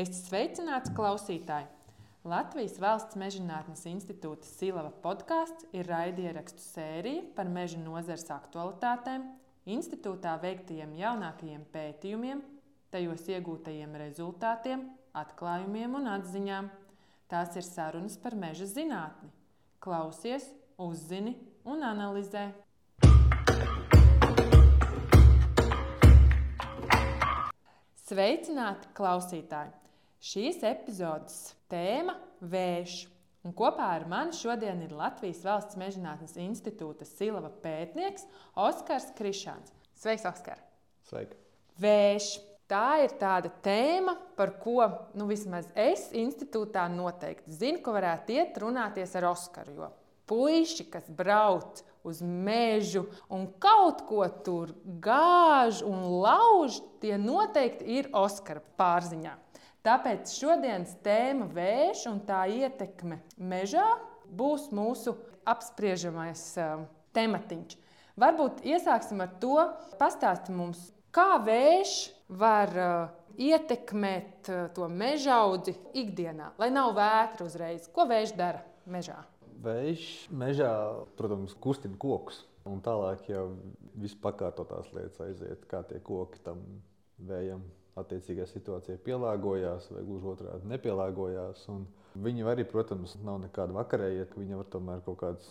Es sveicināts klausītāji! Latvijas Valsts Mežģinātnes institūta Silava podkāsts ir raidierakstu sērija par meža nozares aktualitātēm, institūtā veiktajiem jaunākajiem pētījumiem, tajos iegūtajiem rezultātiem, atklājumiem un atziņām. Tās ir sarunas par meža zinātni. Klausies, uzzini un analizē. Sveicināti klausītāji! Šīs epizodes tēma - vējš. Un kopā ar mani šodien ir Latvijas Valsts Mežģinātnes institūta Silava pētnieks Oskars Krišāns. Sveiks, Oskar! Sveiki! Vējš. Tā ir tāda tēma, par ko nu, vismaz es institūtā noteikti zinu, ka varētu iet runāties ar Oskaru. Jo puiši, kas brauc uz mežu un kaut ko tur gāž un lauž, tie noteikti ir Oskara pārziņā. Tāpēc šodienas tēma vējš un tā ietekme mežā būs mūsu apspriežamais uh, tematiņš. Varbūt iesāksim ar to, pastāsti mums, kā vējš var uh, ietekmēt uh, to meža audzi ikdienā, lai nav vētra uzreiz. Ko vējš dara mežā? Vējš mežā, protams, kustina kokus. Un tālāk jau viss pakārtotās lietas aiziet, kā tie koki tam vējam attiecīgajā situācijā pielāgojās, vai gluži otrādi nepielāgojās. Viņi arī, protams, nav nekāda vakarēja, ka viņi var tomēr kaut kādas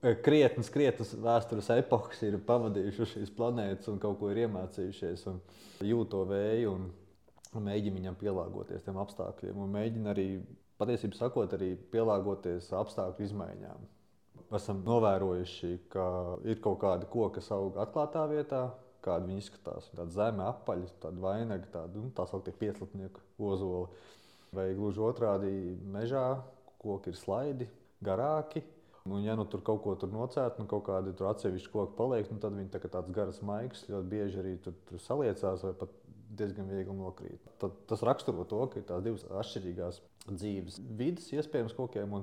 eh, krietnas, krietnas vēstures epohas ir pavadījuši šīs planētas un kaut ko ir iemācījušies un jūt to vēju un, un mēģina viņam pielāgoties tiem apstākļiem. Un mēģina arī, patiesībā sakot, arī pielāgoties apstākļu izmaiņām. Esam novērojuši, ka ir kaut kādi koki, kas aug atklātā vietā, kāda viņi izskatās. Tāda zeme, apaļa, tāda vainaga, tāda nu, tā saucamā pieclatnieku ozola. Vai gluži otrādi mežā koki ir slaidi, garāki. Un, ja nu tur kaut ko tur nocērt, nu kaut kādi tur atsevišķi koki paliek, nu, tad viņi tā kā tāds garas maigs ļoti bieži arī tur, tur saliecās vai pat diezgan viegli nokrīt. Tad, tas raksturo to, ka ir tās divas atšķirīgās dzīves vidas, iespējams, kokiem.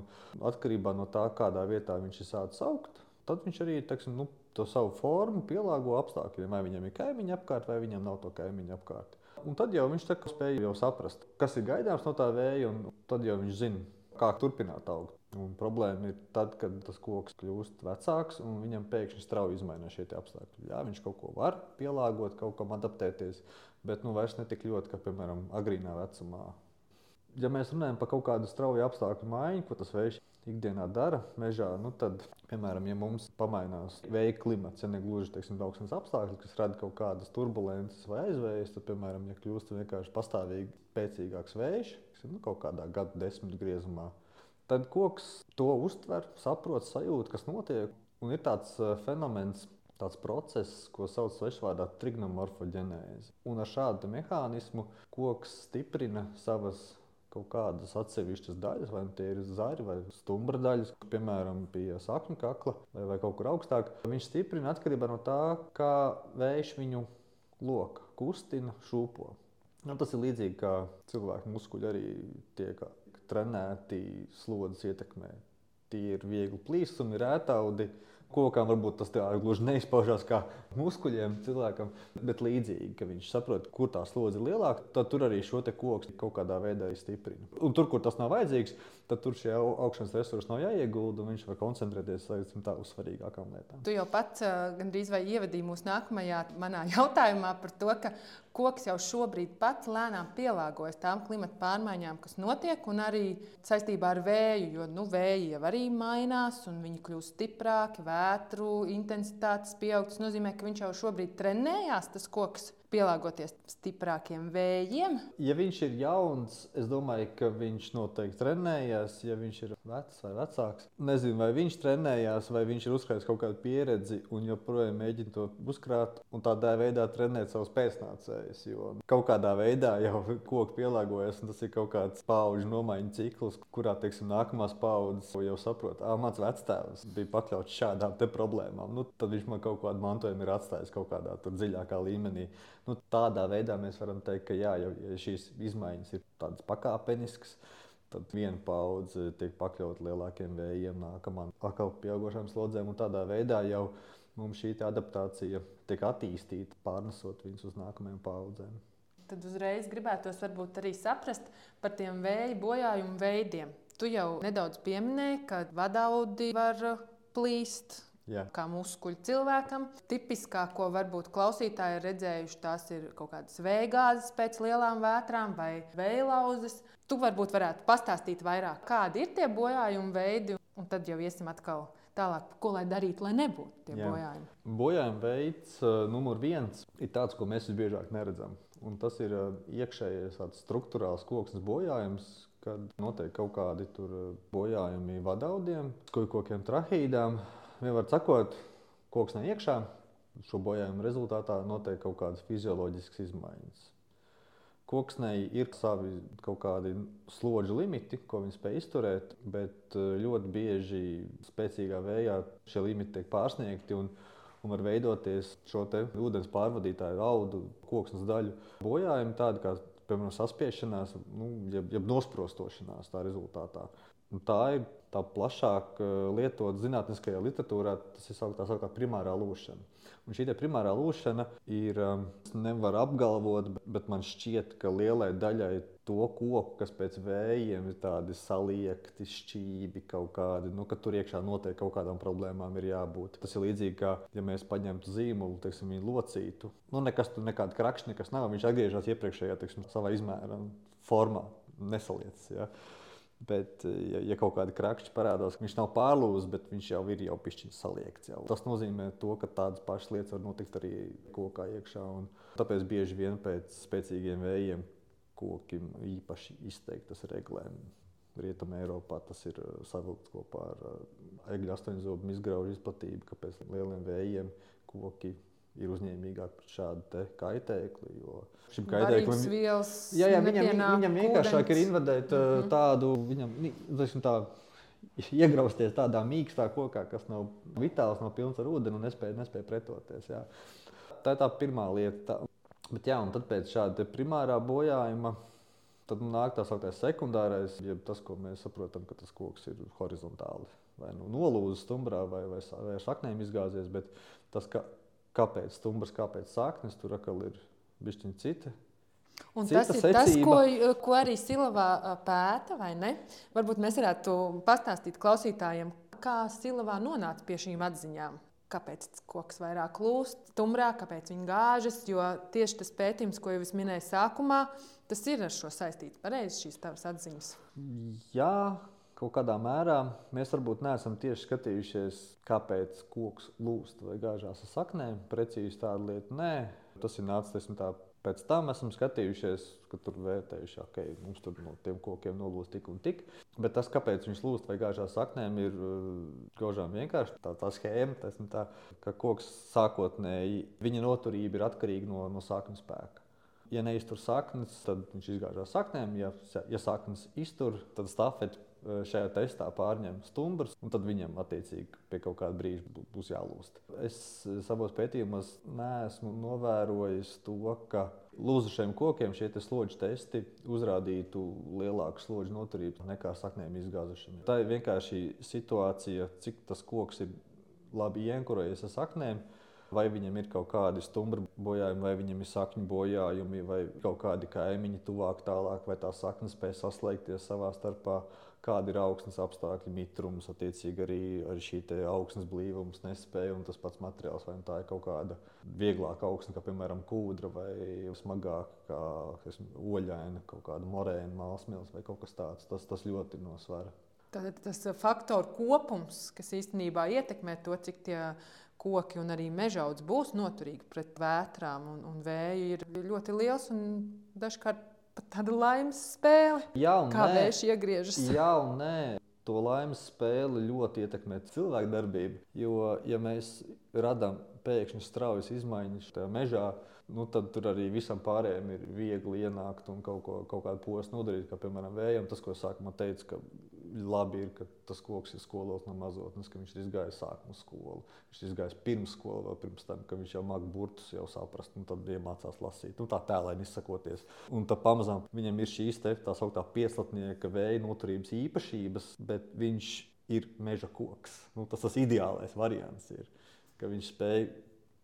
Atkarībā no tā, kādā vietā viņš ir sācis augt, tad viņš arī teksim, nu, to savu formu pielāgo apstākļiem. Vai viņam ir kaimiņi apkārt, vai viņam nav to kaimiņu apkārt. Un tad jau viņš spēja jau saprast, kas ir gaidāms no tā vēja, un tad jau viņš zina, kā turpināt augt. Un problēma ir tad, kad tas koks kļūst vecāks un viņam pēkšņi strauji izmainās šie apstākļi. Jā, viņš kaut ko var pielāgot, kaut kam adaptēties, bet nu, vairs ne tik ļoti, kā piemēram agrīnā vecumā. Ja mēs runājam par kaut kādu strauju apstākļu maiņu, ko tas vējš ikdienā dara mežā, nu tad, piemēram, ja mums pamainās vēja klimats, ja ne gluži teiksim, augsnes apstākļi, kas rada kaut kādas turbulences vai aizvējas, tad, piemēram, ja kļūst vienkārši pastāvīgi spēcīgāks vējš, nu, kaut kādā gadu desmit griezumā, tad koks to uztver, saprot, sajūt, kas notiek. Un ir tāds uh, fenomens, tāds process, ko sauc par svešvārdā trignomorfoģenēzi. Un ar šādu mehānismu koks stiprina savas kaut kādas atsevišķas daļas, vai nu tie ir zari vai stumbra daļas, piemēram, pie sakņu kakla vai, vai kaut kur augstāk. Viņš stiprina atkarībā no tā, kā vējš viņu loka, kustina, šūpo. Nu, tas ir līdzīgi kā cilvēku muskuļi arī tiek trenēti slodzes ietekmē. Tie ir viegli plīsumi, rētaudi Kokām varbūt tas gluži neizpaužās kā muskuļiem cilvēkam, bet līdzīgi, ka viņš saprot, kur tā slodze ir lielāka, tad tur arī šo koku kaut kādā veidā stiprina. Un tur, kur tas nav vajadzīgs, tad tur šie augšanas resursi nav jāiegulda, un viņš var koncentrēties tā, uz svarīgākām lietām. Tu jau pats uh, gandrīz vai ievadīji mūsu nākamajā manā jautājumā par to, koks jau šobrīd pats lēnām pielāgojas tām klimata pārmaiņām, kas notiek, un arī saistībā ar vēju, jo nu, vēji jau arī mainās, un viņi kļūst stiprāki, vētru intensitātes pieaug. Tas nozīmē, ka viņš jau šobrīd trenējās, tas koks pielāgoties stiprākiem vējiem. Ja viņš ir jauns, es domāju, ka viņš noteikti trenējās. Ja viņš ir vecs vai vecāks, nezinu, vai viņš trenējās, vai viņš ir uzkrājis kaut kādu pieredzi un joprojām mēģina to uzkrāt un tādā veidā trenēt savus pēcnācējus. Jo kaut kādā veidā jau koks pielāgojas, un tas ir kaut kāds paudžu nomaiņu cikls, kurā teiksim, nākamās paudzes jau saprot, ka mans vectēvs bija pakļauts šādām problēmām. Nu, tad viņš man kaut kādu mantojumu ir atstājis kaut kādā dziļākā līmenī. Nu, tādā veidā mēs varam teikt, ka jā, ja šīs izmaiņas ir tādas pakāpeniskas, tad viena paudze tiek pakļauta lielākiem vējiem, nākamā atkal pieaugušām slodzēm, tādā veidā jau mums šī adaptācija tiek attīstīta, pārnesot viņus uz nākamajām paudzēm. tad uzreiz gribētos arī saprast par tiem vēja bojājumu veidiem. Tu jau nedaudz pieminēji, ka vadaudi var plīst. Jā. Kā muskuļu cilvēkam. Tipiskā, ko varbūt klausītāji ir redzējuši, tās ir kaut kādas vēgāzes pēc lielām vētrām vai vēlauzes. Tu varbūt varētu pastāstīt vairāk, kādi ir tie bojājumi veidi, un tad jau iesim atkal tālāk, ko lai darītu, lai nebūtu tie Jā. bojājumi. Bojājuma veids uh, numur viens ir tāds, ko mēs visbiežāk neredzam. Un tas ir uh, iekšējais struktūrāls koksnes bojājums, kad notiek kaut kādi bojājumi vadaudiem, skujkokiem, trahīdām. Vienmēr sakot, koksnē iekšā šo bojājumu rezultātā notiek kaut kādas fizioloģiskas izmaiņas. Koksnei ir savi kaut kādi slodžu limiti, ko viņi spēj izturēt, bet eh, ļoti bieži spēcīgā vējā šie limiti tiek pārsniegti. Un, un var veidoties šo ūdens pārvadītāju audu, koksnes daļu bojājumi, tādi kā piemēram saspiešanās, nu, jeb, jeb nosprostošanās tā rezultātā. Un tā ir tā plašāk eh, lietot zinātniskajā literatūrā, tas ir tā sauktā primārā lūšana. Un šī primārā lūšana ir, um, nevar apgalvot, bet man šķiet, ka lielai daļai to koku, kas pēc vējiem ir tādi saliekti, šķīvi kaut kādi, nu, ka tur iekšā noteikti kaut kādām problēmām ir jābūt. Tas ir līdzīgi kā, ja mēs paņemtu zīmolu, teiksim, viņu locītu. Nu, nekas tur nekāda krakšņa, nekas nav. Viņš atgriežas iepriekšējā, teiksim, savā izmēra formā, nesaliecas. Ja? Bet, eh, ja, ja kaut kāda krakšķa parādās, viņš nav pārlūzis, bet viņš jau ir jau pišķiņš saliekts. Jau. Tas nozīmē, to, ka tādas pašas lietas var notikt arī kokā iekšā. Tāpēc bieži vien pēc spēcīgiem vējiem koki īpaši izteiktas reglēm. Rietumē Eiropā tas ir eh, savilkts kopā ar eh, egļu astoņzobu izgraužu izplatību, ka pēc lieliem vējiem koki ir uzņēmīgāk pret šādu kaitēkli. Šim kaitēklim vielas jā, jā, viņam, viņam vienkāršāk ir invadēt mm -hmm. tādu, viņam tā, iegrauzties tādā mīkstā kokā, kas nav vitāls, nav pilns ar ūdeni un nespēja, nespēja pretoties. Jā. Tā ir tā pirmā lieta. Bet, jā, un tad pēc šāda primārā bojājuma. Tad nāk tā sauktais sekundārais, jeb tas, ko mēs saprotam, ka tas koks ir horizontāli. Vai nu nolūzis stumbrā, vai, vai, vai ar saknēm izgāzies. Bet tas, ka kāpēc stumbrs, kāpēc saknes, tur atkal ir bišķiņa cita. Un Cita tas ir secība. tas, ko, ko arī Silavā pēta, vai ne? Varbūt mēs varētu pastāstīt klausītājiem, kā Silavā nonāca pie šīm atziņām. Kāpēc koks vairāk lūst, stumbrā, kāpēc viņi gāžas? Jo tieši tas pētījums, ko jau es minēju sākumā, tas ir ar šo saistīts. Pareizi šīs tavas atziņas. Jā, kaut kādā mērā mēs varbūt neesam tieši skatījušies, kāpēc koks lūst vai gāžās ar saknēm. Precīzi tāda lieta nē. Tas ir nācis tā. Pēc tam esam skatījušies, ka tur vērtējuši, okay, mums tur no tiem kokiem nolūst tik un tik. Bet tas, kāpēc viņš lūst vai gāžās saknēm, ir uh, gaužām vienkārši tā, tā schēma, tas, tā, ka koks sākotnēji viņa noturība ir atkarīga no, no sakņu spēka. Ja neiztur saknes, tad viņš izgāžās saknēm. Ja, ja saknes iztur, tad stafeti Eh, šajā testā pārņem stumbrs, un tad viņam attiecīgi pie kaut kāda brīža būs jālūst. Es eh, savos pētījumos neesmu novērojis to, ka lūzušiem kokiem šie te slodžu testi uzrādītu lielāku slodžu noturību nekā saknēm izgāzušiem. Tā ir vienkārši situācija, cik tas koks ir labi ienkurojies ar saknēm. Vai viņam ir kaut kādi stumbri bojājumi, vai viņam ir sakņu bojājumi, vai kaut kādi kaimiņi tuvāk, tālāk, vai tā sakne spēj saslēgties savā starpā kāda ir augsnes apstākļi, mitrums, attiecīgi arī, arī šī augsnes blīvums, nespēja un tas pats materiāls. Vai tā ir kaut kāda vieglāka augsne, kā piemēram kūdra, vai smagāka, kā esmu, oļaina, kaut kāda morēna, mākslas vai kaut kas tāds. Tas, tas ļoti nosvara. Tātad tas faktoru kopums, kas īstenībā ietekmē to, cik tie koki un arī mežauds būs noturīgi pret vētrām un, un vēju, ir ļoti liels un dažkārt pat tāda laimes spēle. Jā, kā vējš iegriežas. Jā, un nē. To laimes spēli ļoti ietekmē cilvēku darbību. Jo, ja mēs radām pēkšņi straujas izmaiņas tajā mežā, nu, tad tur arī visam pārējiem ir viegli ienākt un kaut, ko, kaut kādu posmu nodarīt. Kā piemēram, vējam, tas, ko sākumā teica, ka labi ir, ka tas koks ir skolos no mazotnes, ka viņš ir izgājis sākuma skolu. Viņš ir izgājis pirms skolas, vēl pirms tam, ka viņš jau māca burtus, jau saprast, un tad iemācās lasīt. Nu, tā tēlēni izsakoties. Un tad pamazām viņam ir šīs te, tā sauktā pieslatnieka vēja noturības īpašības, bet viņš ir meža koks. Nu, tas tas ideālais variants ir, ka viņš spēj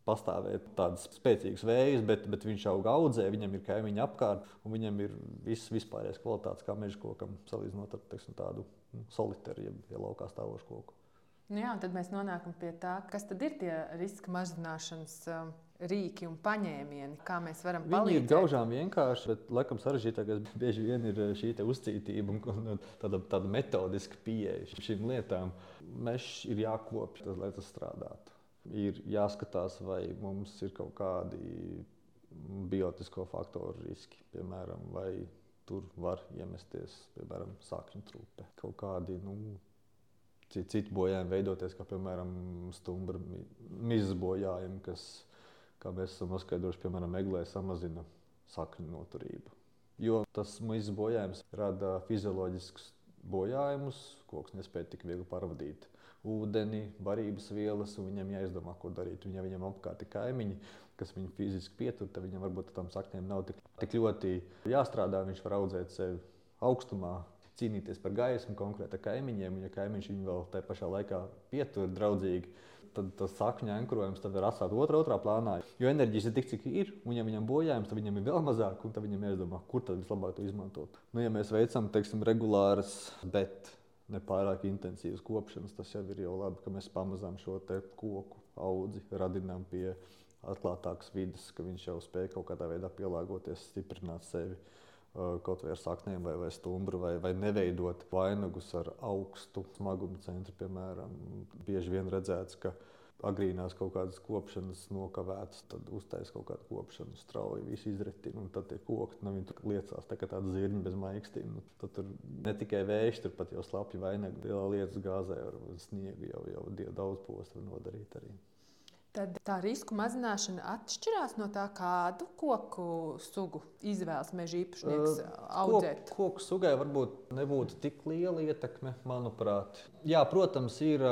pastāvēt tādas spēcīgas vējas, bet, bet viņš aug audzē, viņam ir kaimiņi apkārt, un viņam ir viss vispārējais kvalitātes kā meža kokam, salīdzinot ar teiksim, tādu nu, solitēru, jeb ja laukā stāvošu koku. Nu jā, tad mēs nonākam pie tā, kas tad ir tie riska mazināšanas um, rīki un paņēmieni, kā mēs varam palīdzēt. Viņi ir gaužām vienkārši, bet laikam sarežģītākais bieži vien ir šī uzcītība un tāda, tāda metodiska pieeja šīm lietām. Mežs ir jākopj, lai tas strādātu. Ir jāskatās, vai mums ir kaut kādi biotisko faktoru riski, piemēram, vai tur var iemesties, piemēram, sakņu trūpe. Kaut kādi nu, citi bojājumi veidoties, kā piemēram stumbra mizas bojājumi, kas kā mēs esam noskaidrojuši, piemēram, meklē samazina sakņu noturību. Jo tas mizas bojājums rada fizioloģiskus bojājumus, koks nespēja tik viegli pārvadīt ūdeni, barības vielas, un viņam jāizdomā, ko darīt. Un, ja viņam apkārt ir kaimiņi, kas viņu fiziski pietur, tad viņam varbūt tam saknēm nav tik, tik ļoti jāstrādā. Viņš var audzēt sevi augstumā, cīnīties par gaismu konkrēti ar kaimiņiem, un ja kaimiņš viņu vēl tajā pašā laikā pietur draudzīgi tad tas sakņu ankurojums var atstāt otrā, otrā plānā. Jo enerģijas ir tik, cik ir, un ja viņam bojājums, tad viņam ir vēl mazāk, un tad viņam jāizdomā, kur tad vislabāk to izmantot. Nu, ja mēs veicam teiksim, regulāras, bet ne pārāk intensīvas kopšanas, tas jau ir jau labi, ka mēs pamazām šo koku audzi radinām pie atklātākas vidas, ka viņš jau spēj kaut kādā veidā pielāgoties, stiprināt sevi kaut vai ar saknēm, vai, vai stumbru, vai, vai neveidot vainagus ar augstu smagumu centru. Piemēram, bieži vien redzēts, ka agrīnās kaut kādas kopšanas nokavētas, tad uztaisīs kaut kādu kopšanu strauji, visu izretina, un tad tie koki nu, liecās tā kā tāda zirņa bez maikstiem. Nu, tad tur ne tikai vējš, tur pat jau slapji vainagi, lielā lietas gāzē ar sniegu jau, jau daudz postu var nodarīt arī. Tad tā risku mazināšana atšķirās no tā, kādu koku sugu izvēlas meža īpašnieks audzēt. Koku, koku sugai varbūt nebūtu tik liela ietekme, manuprāt. Jā, protams, ir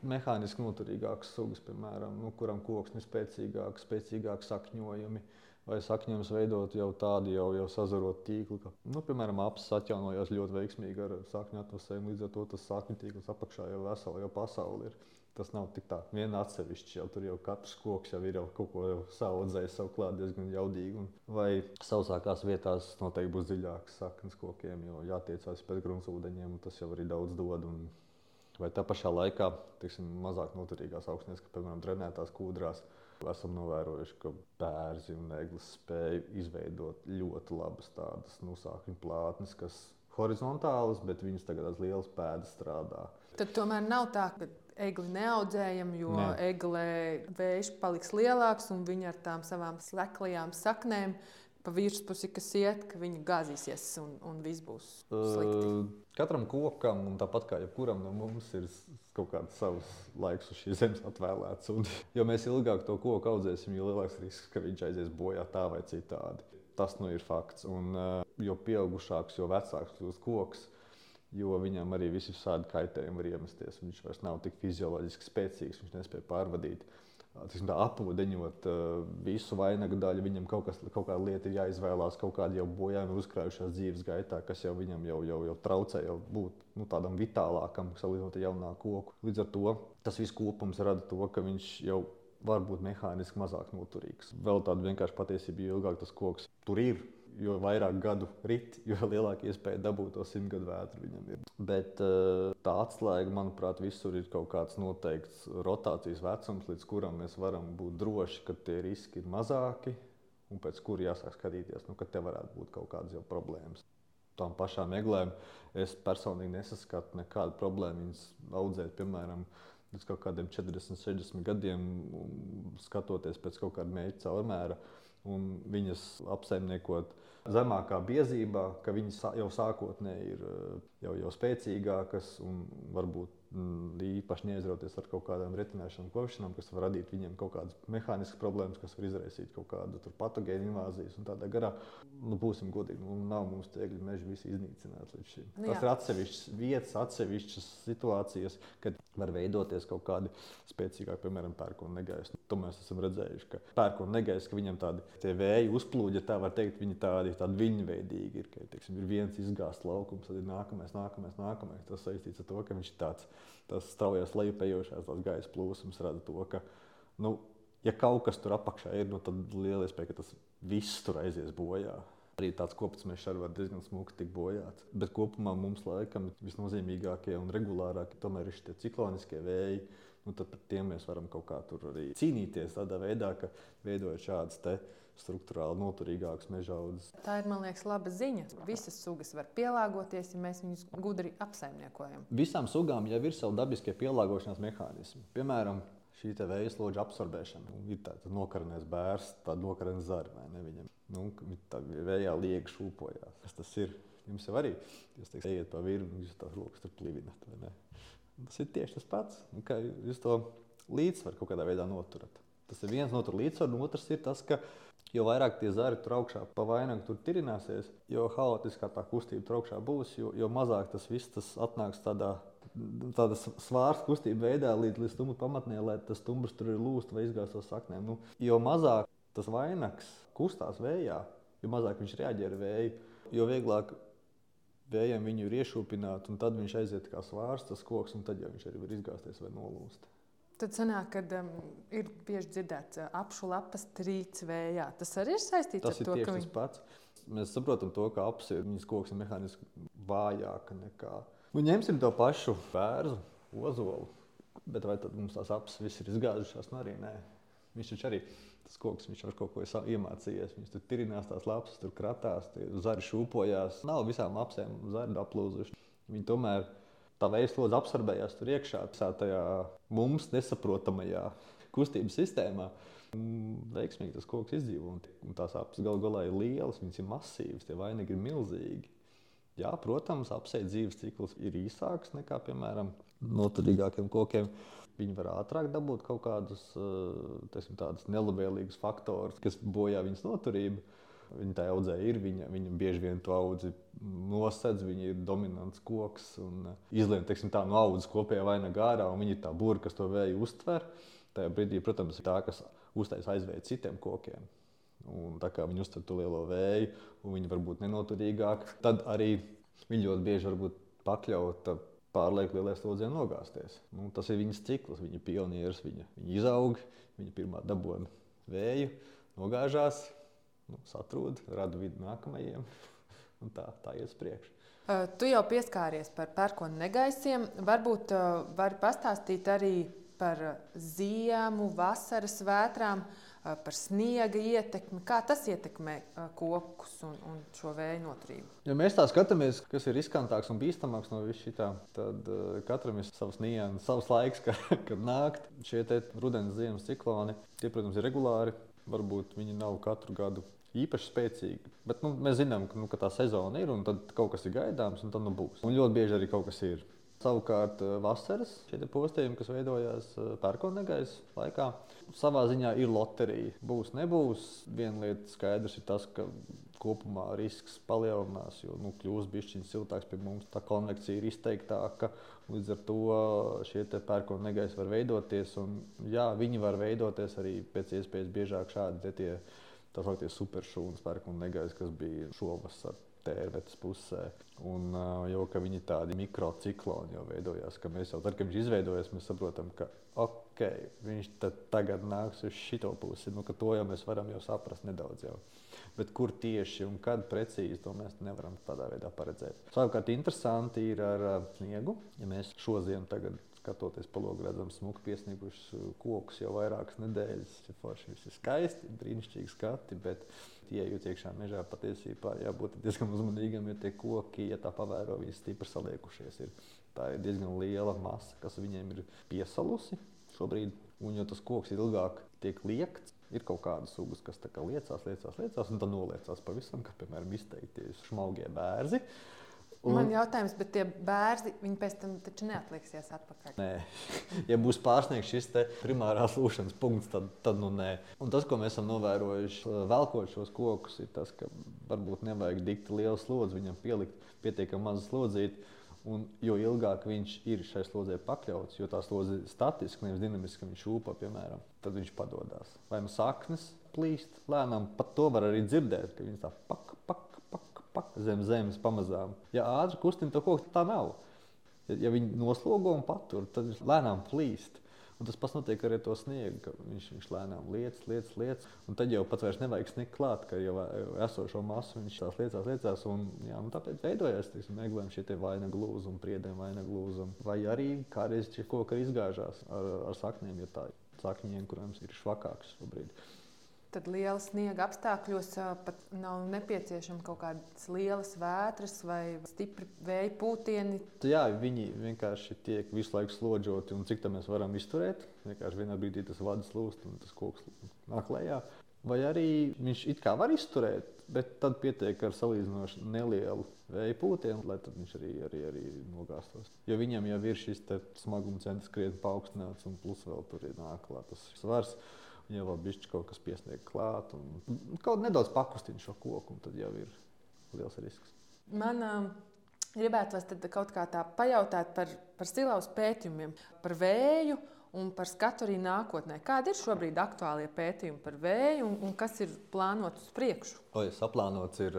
mehāniski noturīgākas sugas, piemēram, nu, kuram koks ir spēcīgāks, spēcīgāks sakņojumi. Vai sakņojums veidot jau tādu jau, jau sazarot tīklu, ka, nu, piemēram, apelsīns atjaunojās ļoti veiksmīgi ar sakņu atvasēm. Līdz ar to tas sakņu tīkls apakšā jau vesela jau pasaule ir. Tas nav tik tā, viena atsevišķa. Jau tur jau katrs koks jau ir jau kaut ko savu audzējis, savu klāt diezgan jaudīgi. Vai sausākās vietās noteikti būs dziļākas saknes kokiem, jo jātiecās pēc gruntsūdeņiem, un tas jau arī daudz dod. Un vai tā pašā laikā, tiksim, mazāk noturīgās augstnēs, kā piemēram drenētās kūdrās, esam novērojuši, ka bērni un eglis spēj izveidot ļoti labas tādas nu, sākņu plātnes, kas horizontālas, bet viņas tagad ar lielas pēdas strādā. Tad tomēr nav tā, ka egli neaudzējam, jo ne. eglē vējš paliks lielāks un viņa ar tām savām sleklajām saknēm. Pa virspusi, kas iet, ka viņi gāzīsies un, un viss būs slikti. Uh, katram kokam, un tāpat kā jebkuram no mums, ir kaut kāds savs laiks uz šīs zemes atvēlēts. Un, jo mēs ilgāk to koku audzēsim, jo lielāks risks, ka viņš aizies bojā tā vai citādi. Tas nu ir fakts. Un, uh, jo pieaugušāks, jo vecāks kļūst koks, jo viņam arī visi šādi kaitējumi var iemesties. Viņš vairs nav tik fizioloģiski spēcīgs, viņš nespēja pārvadīt. Tā apūdeņot visu vainagu daļu, viņam kaut, kas, kaut kāda lieta ir jāizvēlās, kaut kāda jau bojājuma uzkrājušās dzīves gaitā, kas jau viņam jau, jau, jau traucē jau būt nu, tādam vitālākam, salīdzinot ar jaunāku koku. Līdz ar to tas viss kopums rada to, ka viņš jau var būt mehāniski mazāk noturīgs. Vēl tāda vienkārša patiesība, jo ilgāk tas koks tur ir, jo vairāk gadu rit, jo lielāka iespēja dabūt to simtgadu vētru viņam ir. Bet eh, tā atslēga, manuprāt, visur ir kaut kāds noteikts rotācijas vecums, līdz kuram mēs varam būt droši, ka tie riski ir mazāki un pēc kura jāsāk skatīties, nu, ka te varētu būt kaut kādas jau problēmas. Tām pašām eglēm es personīgi nesaskatu nekādu problēmu viņas audzēt, piemēram, līdz kaut kādiem 40, 60 gadiem, skatoties pēc kaut kāda mērķa caurmēra un viņas apsaimniekot zemākā biezībā, ka viņas jau sākotnēji ir eh, jau, jau spēcīgākas un varbūt īpaši neizrauties ar kaut kādām retināšanām, kopšanām, kas var radīt viņiem kaut kādas mehāniskas problēmas, kas var izraisīt kaut kādu patogēnu invāzijas un tādā garā. Nu, būsim godīgi, nu, nav mums tie egļu meži visi iznīcināti līdz šim. Nu, Tas ir atsevišķas vietas, atsevišķas situācijas, kad var veidoties kaut kādi spēcīgāki, piemēram, pērkona negaisa. To mēs esam redzējuši, ka pērkona negaisa, ka viņam tādi vēji uzplūdi, ja tā var teikt, viņi tādi, tādi viļņveidīgi ir. Ka, teiksim, ir viens izgāzts laukums, tad ir nākamais, nākamais, nākamais. Tas saistīts ar to, ka viņš ir tāds tas straujās lejupējošās gaisa plūsmas rada to, ka nu, Ja kaut kas tur apakšā ir, nu, tad liela iespēja, ka tas viss tur aizies bojā. Arī tāds kopts mežs arī var diezgan smuki tikt bojāts. Bet kopumā mums laikam visnozīmīgākie un regulārākie tomēr ir šie cikloniskie vēji. Nu, tad par tiem mēs varam kaut kā tur arī cīnīties tādā veidā, ka veidojot šādas struktūrāli noturīgākas meža audzes. Tā ir, man liekas, laba ziņa. Visas sugas var pielāgoties, ja mēs viņus gudri apsaimniekojam. Visām sugām jau ir savi dabiskie pielāgošanās mehānismi. Piemēram, šī vēja slodža absorbēšana. Ir tāds nokarnēs bērns, tāda nokarnēs viņam. Nu, tā vējā lieka šūpojās. Kas tas ir? Jums jau arī, jūs teiksiet, ejiet pa virmu, jūs tās rokas tur plivinat. Tas ir tieši tas pats, nu, kā jūs to līdzsvaru kaut kādā veidā noturat. Tas ir viens no tur līdzsvaru, un otrs ir tas, ka jo vairāk tie zari tur augšā pa vainagu tur tirināsies, jo haotiskākā tā kustība tur augšā būs, jo, jo mazāk tas viss tas atnāks tādā tāda svārsta kustība veidā līdz, līdz stumbra pamatnē, lai tas stumbrs tur ir lūsts vai izgāzts no saknēm. Nu, jo mazāk tas vainags kustās vējā, jo mazāk viņš reaģē ar vēju, jo vieglāk vējam viņu ir iešūpināt, un tad viņš aiziet kā svārstas koks, un tad jau viņš arī var izgāzties vai nolūst. Tad sanāk, ka um, ir bieži dzirdēts, ka uh, apšu lapas trīc vējā. Tas arī ir saistīts tas ar to, ka viņi... pats. Mēs saprotam, to, ka apsi ir viņas koks ir mehāniski vājāka nekā. Nu, ņemsim to pašu bērnu, ozolu. Bet vai tad mums tās apses viss ir izgāzušās? Nu, arī nē. Viņš taču arī tas koks, viņš ar kaut ko iemācījies. Viņš tur tirinās tās lapas, tur kratās, zari šūpojās. Nav visām apsēm zari aplūzuši. Viņi tomēr tā veidslodze absorbējās tur iekšā, visā tajā mums nesaprotamajā kustības sistēmā. Veiksmīgi tas koks izdzīvo, un tās apelsīnas galu galā ir lielas, viņas ir masīvas, tie vainagi ir milzīgi. Jā, protams, apelsīna dzīves cikls ir īsāks nekā, piemēram, noturīgākiem kokiem. Viņi var ātrāk dabūt kaut kādus teiksim, nelabvēlīgus faktorus, kas bojā viņas noturību. Viņa tā audzē ir, viņa, viņa bieži vien to audzi nosedz, viņa ir dominants koks un uh, izlien teiksim, tā, no audzes kopējā vainagā ārā, un viņa ir tā būra, kas to vēju uztver. Tajā brīdī, protams, ir tā, kas uztaisa aizvēju citiem kokiem. Un tā kā viņi uztver to lielo vēju, un viņi var būt nenoturīgāki, tad arī viņi ļoti bieži var būt pakļauti pārlieku lielai slodzē nogāzties. Nu, tas ir viņas cikls, viņa pionieris, viņa, viņa izaug, viņa pirmā dabūna vēju, nogāžās, nu, satrūda, rada vidi nākamajiem. Un tā, tā iet uz priekšu. Tu jau pieskāries par pērkonu negaisiem. Varbūt vari pastāstīt arī par ziemu, vasaras vētrām, par sniega ietekmi. Kā tas ietekmē kokus un, un šo vēju noturību? Ja mēs tā skatāmies, kas ir riskantāks un bīstamāks no visā šī, tad katram ir savs nianses, savs laiks, kad, kad nākt šie rudens ziemas cikloni. Tie, protams, ir regulāri. Varbūt viņi nav katru gadu īpaši spēcīgi. Bet nu, mēs zinām, ka, nu, ka tā sezona ir un tad kaut kas ir gaidāms, un tad nu būs. Un ļoti bieži arī kaut kas ir. Savukārt, eh, vasaras postījumi, kas veidojās eh, pērkona laikā, savā ziņā ir loterija. Būs, nebūs. Viena lieta skaidrs ir tas, ka kopumā risks palielinās, jo nu, kļūs bišķiņš siltāks pie mums. Tā konvekcija ir izteiktāka. Līdz ar to šie pērkona negaisi var veidoties. Un, jā, viņi var veidoties arī pēc iespējas biežāk šādi tā sauktie superšūnas pērku un negaiss, kas bija šovasar tērvetes pusē. Un jau ka viņi tādi mikrocikloni jau veidojās, ka mēs jau tad, kad viņš izveidojas, mēs saprotam, ka ok, viņš tagad nāks uz šito pusi. Nu, to jau mēs varam jau saprast nedaudz. Jau. Bet kur tieši un kad precīzi to mēs nevaram tādā veidā paredzēt. Savukārt, interesanti ir ar sniegu. Ja mēs šo ziemu tagad skatoties pa logu, redzam smuku piesniegušus uh, kokus jau vairākas nedēļas. Forši viss ir skaisti, brīnišķīgi skati, bet ienākot iekšā mežā, patiesībā jābūt diezgan uzmanīgam, jo tie koki, ja tā pavēro, viņi stipri saliekušies. Ir. Tā ir diezgan liela masa, kas viņiem ir piesalusi šobrīd. Un, jo tas koks ilgāk tiek liekts, ir kaut kādas sugas, kas liecās, liecās, liecās, un tad noliecās pavisam, kā piemēram izteikties šmaugie bērzi. Un... Man jautājums, bet tie bērni, viņi pēc tam taču neatliksies atpakaļ. Nē, ja būs pārsniegts šis primārās lūšanas punkts, tad, tad nu nē. Un tas, ko mēs esam novērojuši, velkot šos kokus, ir tas, ka varbūt nevajag dikti lielu slodzi, viņam pielikt pietiekami mazu slodzīti. Un jo ilgāk viņš ir šai slodzē pakļauts, jo tā slodze ir statiska, nevis dinamiska, viņš šūpo, piemēram, tad viņš padodas. Vai nu saknes plīst lēnām, pat to var arī dzirdēt, ka viņš tā pak, pak, pak zem zemes pamazām. Ja ātri kustina to koku, tā nav. Ja, viņi noslogo un patur, tad viņš lēnām plīst. Un tas pats notiek arī ar to sniegu, ka viņš, viņš lēnām lietas, lietas, lietas. Un tad jau pat vairs nevajag sniegt klāt, ka jau esošo masu viņš tās liecās, liecās. Un, jā, un tāpēc veidojās meklējumi šie vainagu lūzumi, priedēm vainagu lūzumi. Vai arī kādreiz šie koki izgāžās ar, ar saknēm, ja tā ir sakņiem, kuriem ir švakāks šobrīd. Tad liela sniega apstākļos pat nav nepieciešama kaut kādas lielas vētras vai stipri vēja pūtieni. Jā, viņi vienkārši tiek visu laiku slodžoti, un cik tā mēs varam izturēt. Vienkārši vienā brīdī tas vads lūst un tas koks nāk lejā. Vai arī viņš it kā var izturēt, bet tad pietiek ar salīdzinoši nelielu vēja pūtienu, lai viņš arī, arī, arī nogāztos. Jo viņam jau ir šis smaguma centrs krietni paaugstināts, un plus vēl tur ir nāk klāt tas svars ja vēl bišķi kaut kas piesniegt klāt un kaut nedaudz pakustina šo koku, tad jau ir liels risks. Man um, gribētos kaut kā tā pajautāt par, par silaus pētījumiem, par vēju un par skatu arī nākotnē. Kādi ir šobrīd aktuālie pētījumi par vēju un, un kas ir plānots uz priekšu? O, ja saplānots ir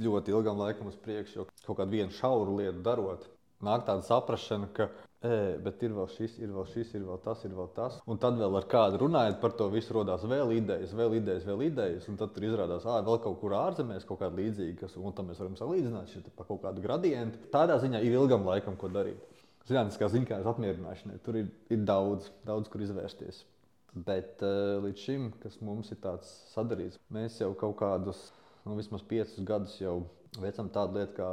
ļoti ilgam laikam uz priekšu, jo kaut kādu vienu šauru lietu darot, nāk tāda saprāšana, ka E, bet ir vēl šis, ir vēl šis, ir vēl tas, ir vēl tas. Un tad vēl ar kādu runājot par to visu, radās vēl idejas, vēl idejas, vēl idejas. Un tad tur izrādās, ka vēl kaut kur ārzemēs kaut kāda līdzīga, kas, un tam mēs varam salīdzināt šo pa kaut kādu gradientu. Tādā ziņā ir ilgam laikam, ko darīt. Zinātniskā ziņā apmierināšanai tur ir, ir daudz, daudz, kur izvērsties. Bet uh, līdz šim, kas mums ir tāds sadarīts, mēs jau kaut kādus, nu, vismaz piecus gadus jau veicam tādu lietu kā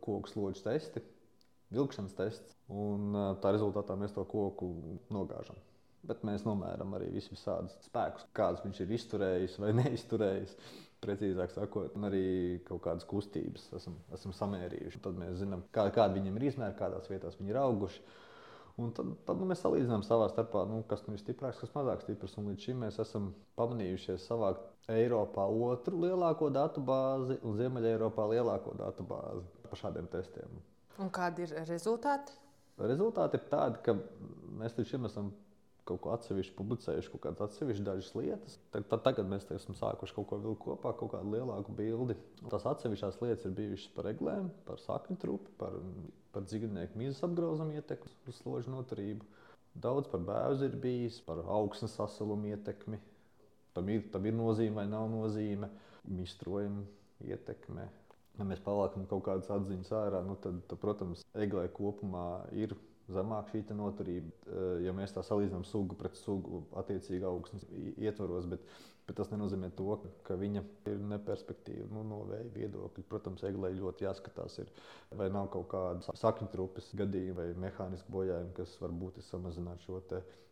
koku slodžu testi vilkšanas tests, un tā rezultātā mēs to koku nogāžam. Bet mēs nomēram arī visus visādus spēkus, kādus viņš ir izturējis vai neizturējis. Precīzāk sakot, arī kaut kādas kustības esam, esam samērījuši. Tad mēs zinām, kā, kāda viņam ir izmēra, kādās vietās viņi ir auguši. Un tad, tad nu, mēs salīdzinām savā starpā, nu, kas nu ir stiprāks, kas mazāk stiprs. Un līdz šim mēs esam pamanījušies savākt Eiropā otru lielāko datu bāzi un Ziemeļā-Eiropā lielāko datu bāzi par šādiem testiem. Un kādi ir rezultāti? Rezultāti ir tādi, ka mēs līdz šim esam kaut ko atsevišķi publicējuši, kaut kādas atsevišķas dažas lietas. Tad, tad tagad mēs esam sākuši kaut ko vilkt kopā, kaut kādu lielāku bildi. Tās atsevišķās lietas ir bijušas par eglēm, par sakņu trupi, par, par dzīvnieku mīzes apgrauzumu ietekmi uz složu noturību. Daudz par bēzu ir bijis, par augsnes sasalumu ietekmi. Tam ir, tam ir nozīme vai nav nozīme, mistrojumu ietekme ja mēs paliekam kaut kādas atziņas ārā, nu tad, tad, protams, eglē kopumā ir zemāka šī noturība. Eh, ja mēs tā salīdzinām sugu pret sugu, attiecīgi augstnes ietvaros, bet, bet tas nenozīmē to, ka viņa ir neperspektīva nu, no vēja viedokļa. Protams, eglē ļoti jāskatās, ir, vai nav kaut kāda sakņu trupas gadījuma vai mehāniska bojājuma, kas var būt samazināt šo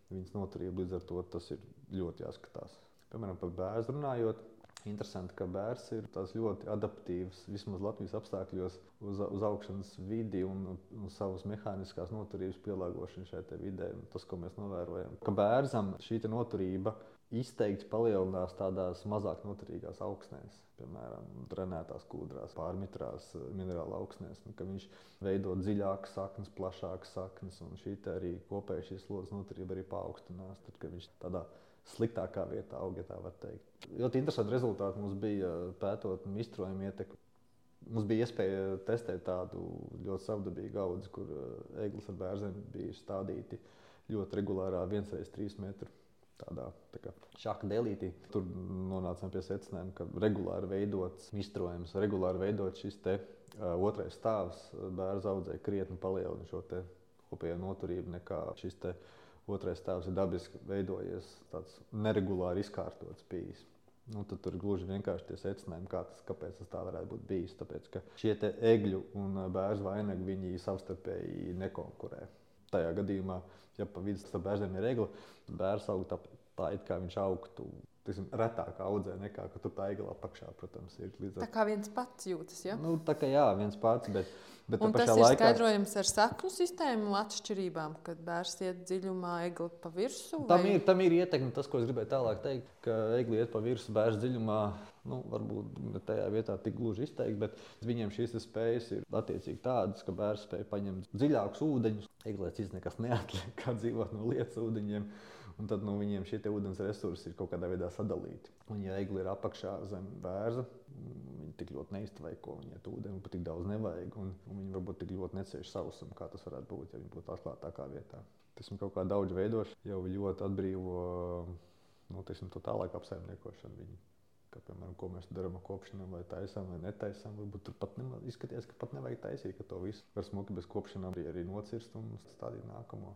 viņas noturību. Līdz ar to tas ir ļoti jāskatās. Piemēram, par bērnu runājot Interesanti, ka bērns ir ļoti adaptīvs vismaz Latvijas apstākļos uz, uz augšanas vidi un, un savas mehāniskās noturības pielāgošanu šai vidē. Tas, ko mēs novērojam, ka bērnam šī noturība izteikti palielinās tādās mazāk noturīgās augsnēs, piemēram, drenētās kūdrās, pārmitrās minerāla augsnēs. Viņš veido dziļākas saknes, plašākas saknes, un šī arī kopēja šīs slodzes noturība arī paaugstinās. Tad, kad viņš tādā sliktākā vietā aug, ja tā var teikt. Ļoti interesanti rezultāti mums bija pētot mistrojumu ietekmi. Mums bija iespēja testēt tādu ļoti savdabīgu audzi, kur eh, eglis ar bērniem bija stādīti ļoti regulārā, viens reiz trīs metru. Tādā tā šāda delītī. Tur nonācām pie secinājuma, ka regulāri veidots mistrojums, regulāri veidot šis te, uh, otrais stāvs bērnu audzē krietni palielina šo kopējo noturību nekā šis te, uh, Otrais tēvs ir dabiski veidojies tāds neregulāri izkārtots bijis. Nu, tad tur gluži vienkārši tie secinājumi, kā tas, kāpēc tas tā varētu būt bijis. Tāpēc, ka šie egļu un bērnu vainagi viņi savstarpēji nekonkurē. Tajā gadījumā, ja pa vidus tam bērnam ir egli, bērns aug tā, tā it kā viņš augtu tiksim, retāk audzē nekā tur tā egla apakšā, protams, ir. Tā kā viens pats jūtas, ja? Nu, tā kā jā, viens pats, bet Bet un tas ir laikā... skaidrojams ar saknu sistēmu atšķirībām, kad bērns iet dziļumā, egli pa virsmu. Vai... Tam, ir, tam ir ietekme. Tas, ko es gribēju tālāk teikt, ka egli iet pa virsmu, bērns dziļumā. Nu, varbūt tajā vietā tik gluži izteikti, bet viņiem šīs spējas ir attiecīgi tādas, ka bērns spēj paņemt dziļākus ūdeņus. Eglēs iznekas neatliek, kā dzīvot no lietas ūdeņiem. Un tad nu, viņiem šie ūdens resursi ir kaut kādā veidā sadalīti. Un, ja egli ir apakšā zem bērza, viņi tik ļoti neiztveiko, ko viņai to ūdeni pat tik daudz nevajag. Un, un viņi varbūt tik ļoti necieš sausumu, kā tas varētu būt, ja viņi būtu atklātākā vietā. Tas kaut kā daudz veidoši jau ļoti atbrīvo nu, teiksim, to tālāk apsaimniekošanu. Viņi Kā, piemēram, ko mēs darām ar kopšanām, vai taisām vai netaisām. Varbūt tur pat nema, izskatās, ka pat nevajag taisīt, ka to visu var smuki bez kopšanām arī, arī nocirst un stādīt nākamo.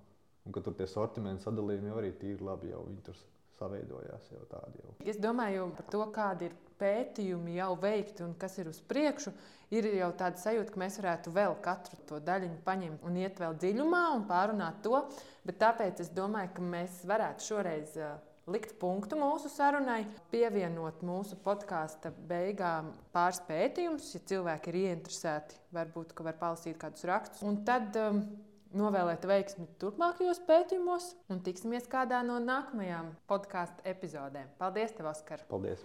Un ka tur tie sortimenti sadalījumi jau arī tīri labi jau viņi tur saveidojās jau tādi. Jau. Es domāju par to, kādi ir pētījumi jau veikti un kas ir uz priekšu. Ir jau tāda sajūta, ka mēs varētu vēl katru to daļu paņemt un iet vēl dziļumā un pārunāt to. Bet tāpēc es domāju, ka mēs varētu šoreiz likt punktu mūsu sarunai, pievienot mūsu podkāstu beigām pāris pētījumus, ja cilvēki ir ieinteresēti, varbūt var palasīt kādus rakstus. Un tad um, novēlēt veiksmi turpmākajos pētījumos un tiksimies kādā no nākamajām podkāstu epizodēm. Paldies, tev, Oskar! Paldies!